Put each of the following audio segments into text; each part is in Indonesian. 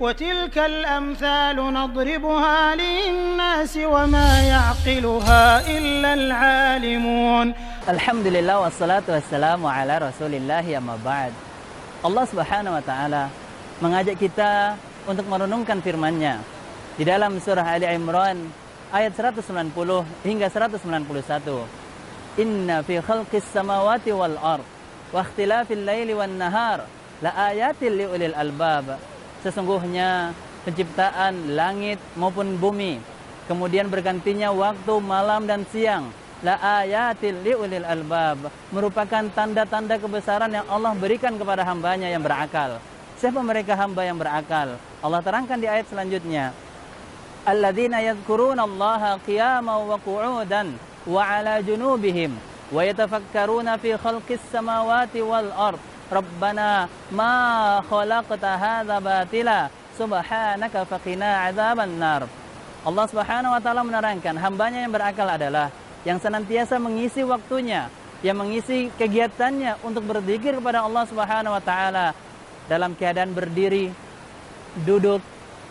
وتلك الأمثال نضربها للناس وما يعقلها إلا العالمون Alhamdulillah wassalatu wassalamu ala rasulillah ya mabad. Allah subhanahu wa ta'ala mengajak kita untuk merenungkan firman-Nya di dalam surah Ali Imran ayat 190 hingga 191. Inna fi khalqis samawati wal ard wa ikhtilafil laili wan nahar la ayatil liulil albab. Sesungguhnya penciptaan langit maupun bumi, kemudian bergantinya waktu malam dan siang, la ayatil liulil albab merupakan tanda-tanda kebesaran yang Allah berikan kepada hambanya yang berakal. Siapa mereka hamba yang berakal? Allah terangkan di ayat selanjutnya. Alladzina yadhkuruna Allah qiyaman wa qu'udan wa 'ala junubihim wa yatafakkaruna fi khalqis samawati wal ard. Rabbana ma khalaqta hadza batila subhanaka faqina 'adzaban nar. Allah Subhanahu wa taala menerangkan hambanya yang berakal adalah yang senantiasa mengisi waktunya, yang mengisi kegiatannya untuk berzikir kepada Allah Subhanahu wa taala dalam keadaan berdiri, duduk,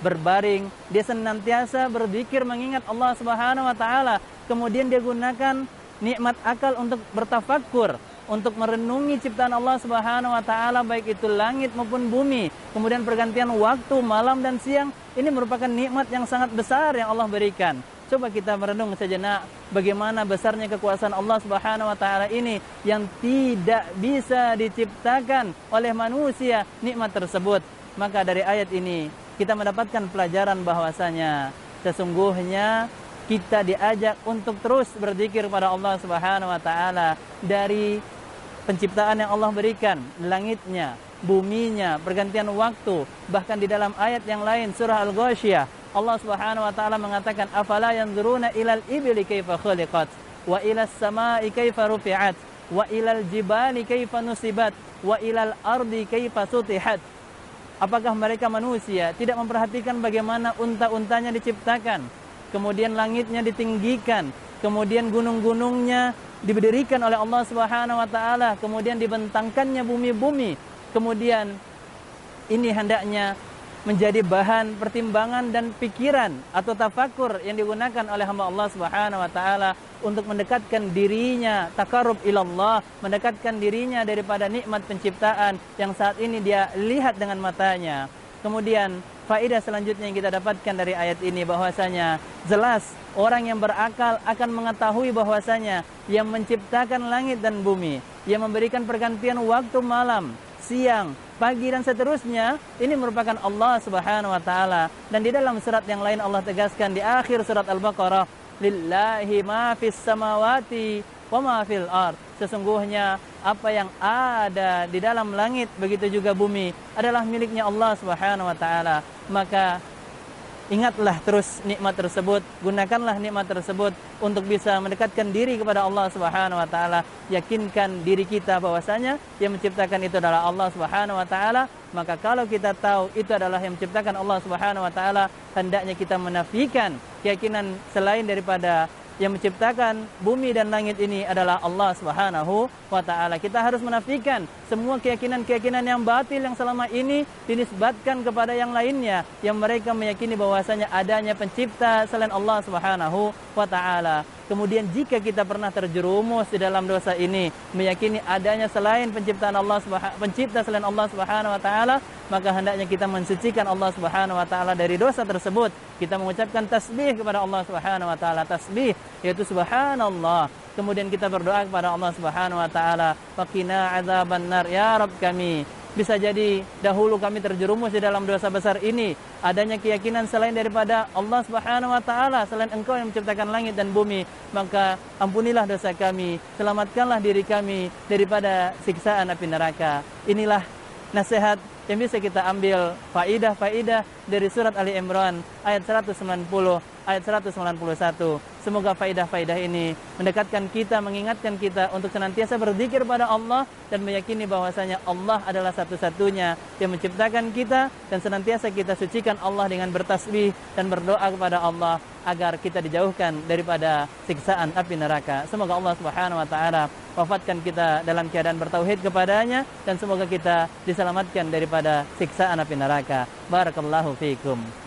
berbaring, dia senantiasa berzikir mengingat Allah Subhanahu wa taala. Kemudian dia gunakan nikmat akal untuk bertafakkur, untuk merenungi ciptaan Allah Subhanahu wa taala baik itu langit maupun bumi. Kemudian pergantian waktu malam dan siang ini merupakan nikmat yang sangat besar yang Allah berikan. Coba kita merenung sejenak bagaimana besarnya kekuasaan Allah Subhanahu wa taala ini yang tidak bisa diciptakan oleh manusia nikmat tersebut. Maka dari ayat ini kita mendapatkan pelajaran bahwasanya sesungguhnya kita diajak untuk terus berzikir kepada Allah Subhanahu wa taala dari penciptaan yang Allah berikan, langitnya, buminya, pergantian waktu, bahkan di dalam ayat yang lain surah Al-Ghasyiyah Allah Subhanahu wa taala mengatakan afala yanzuruna ilal ibli kaifa khuliqat? Wa ilas samai kaifa rufi'at? Wa ilal jibali kaifa nusibat? Wa ilal ardi kaifa sutihat? Apakah mereka manusia tidak memperhatikan bagaimana unta-untanya diciptakan? Kemudian langitnya ditinggikan. Kemudian gunung-gunungnya diberdirikan oleh Allah Subhanahu wa taala kemudian dibentangkannya bumi-bumi kemudian ini hendaknya menjadi bahan pertimbangan dan pikiran atau tafakur yang digunakan oleh hamba Allah Subhanahu wa taala untuk mendekatkan dirinya takarub ilallah, mendekatkan dirinya daripada nikmat penciptaan yang saat ini dia lihat dengan matanya. Kemudian faedah selanjutnya yang kita dapatkan dari ayat ini bahwasanya jelas orang yang berakal akan mengetahui bahwasanya yang menciptakan langit dan bumi, yang memberikan pergantian waktu malam, siang, pagi dan seterusnya ini merupakan Allah Subhanahu wa taala. Dan di dalam surat yang lain Allah tegaskan di akhir surat Al-Baqarah lillahi ma fis samawati wa ma fil ard. Sesungguhnya apa yang ada di dalam langit begitu juga bumi adalah miliknya Allah Subhanahu wa taala. Maka Ingatlah terus nikmat tersebut, gunakanlah nikmat tersebut untuk bisa mendekatkan diri kepada Allah Subhanahu wa taala. Yakinkan diri kita bahwasanya yang menciptakan itu adalah Allah Subhanahu wa taala, maka kalau kita tahu itu adalah yang menciptakan Allah Subhanahu wa taala, hendaknya kita menafikan keyakinan selain daripada yang menciptakan bumi dan langit ini adalah Allah Subhanahu wa taala. Kita harus menafikan semua keyakinan-keyakinan yang batil yang selama ini dinisbatkan kepada yang lainnya yang mereka meyakini bahwasanya adanya pencipta selain Allah Subhanahu wa taala. Kemudian jika kita pernah terjerumus di dalam dosa ini, meyakini adanya selain penciptaan Allah pencipta selain Allah Subhanahu wa taala, maka hendaknya kita mensucikan Allah Subhanahu wa taala dari dosa tersebut. Kita mengucapkan tasbih kepada Allah Subhanahu wa taala, tasbih yaitu subhanallah. Kemudian kita berdoa kepada Allah Subhanahu wa taala, "Faqina adzaban nar ya Rabb kami." Bisa jadi dahulu kami terjerumus di dalam dosa besar ini. Adanya keyakinan selain daripada Allah Subhanahu wa taala, selain Engkau yang menciptakan langit dan bumi, maka ampunilah dosa kami, selamatkanlah diri kami daripada siksaan api neraka. Inilah nasihat yang bisa kita ambil faidah-faidah dari surat Ali Imran ayat 190 ayat 191. Semoga faidah-faidah ini mendekatkan kita, mengingatkan kita untuk senantiasa berzikir pada Allah dan meyakini bahwasanya Allah adalah satu-satunya yang menciptakan kita dan senantiasa kita sucikan Allah dengan bertasbih dan berdoa kepada Allah agar kita dijauhkan daripada siksaan api neraka. Semoga Allah Subhanahu wa taala wafatkan kita dalam keadaan bertauhid kepadanya dan semoga kita diselamatkan daripada siksaan api neraka. Barakallahu fiikum.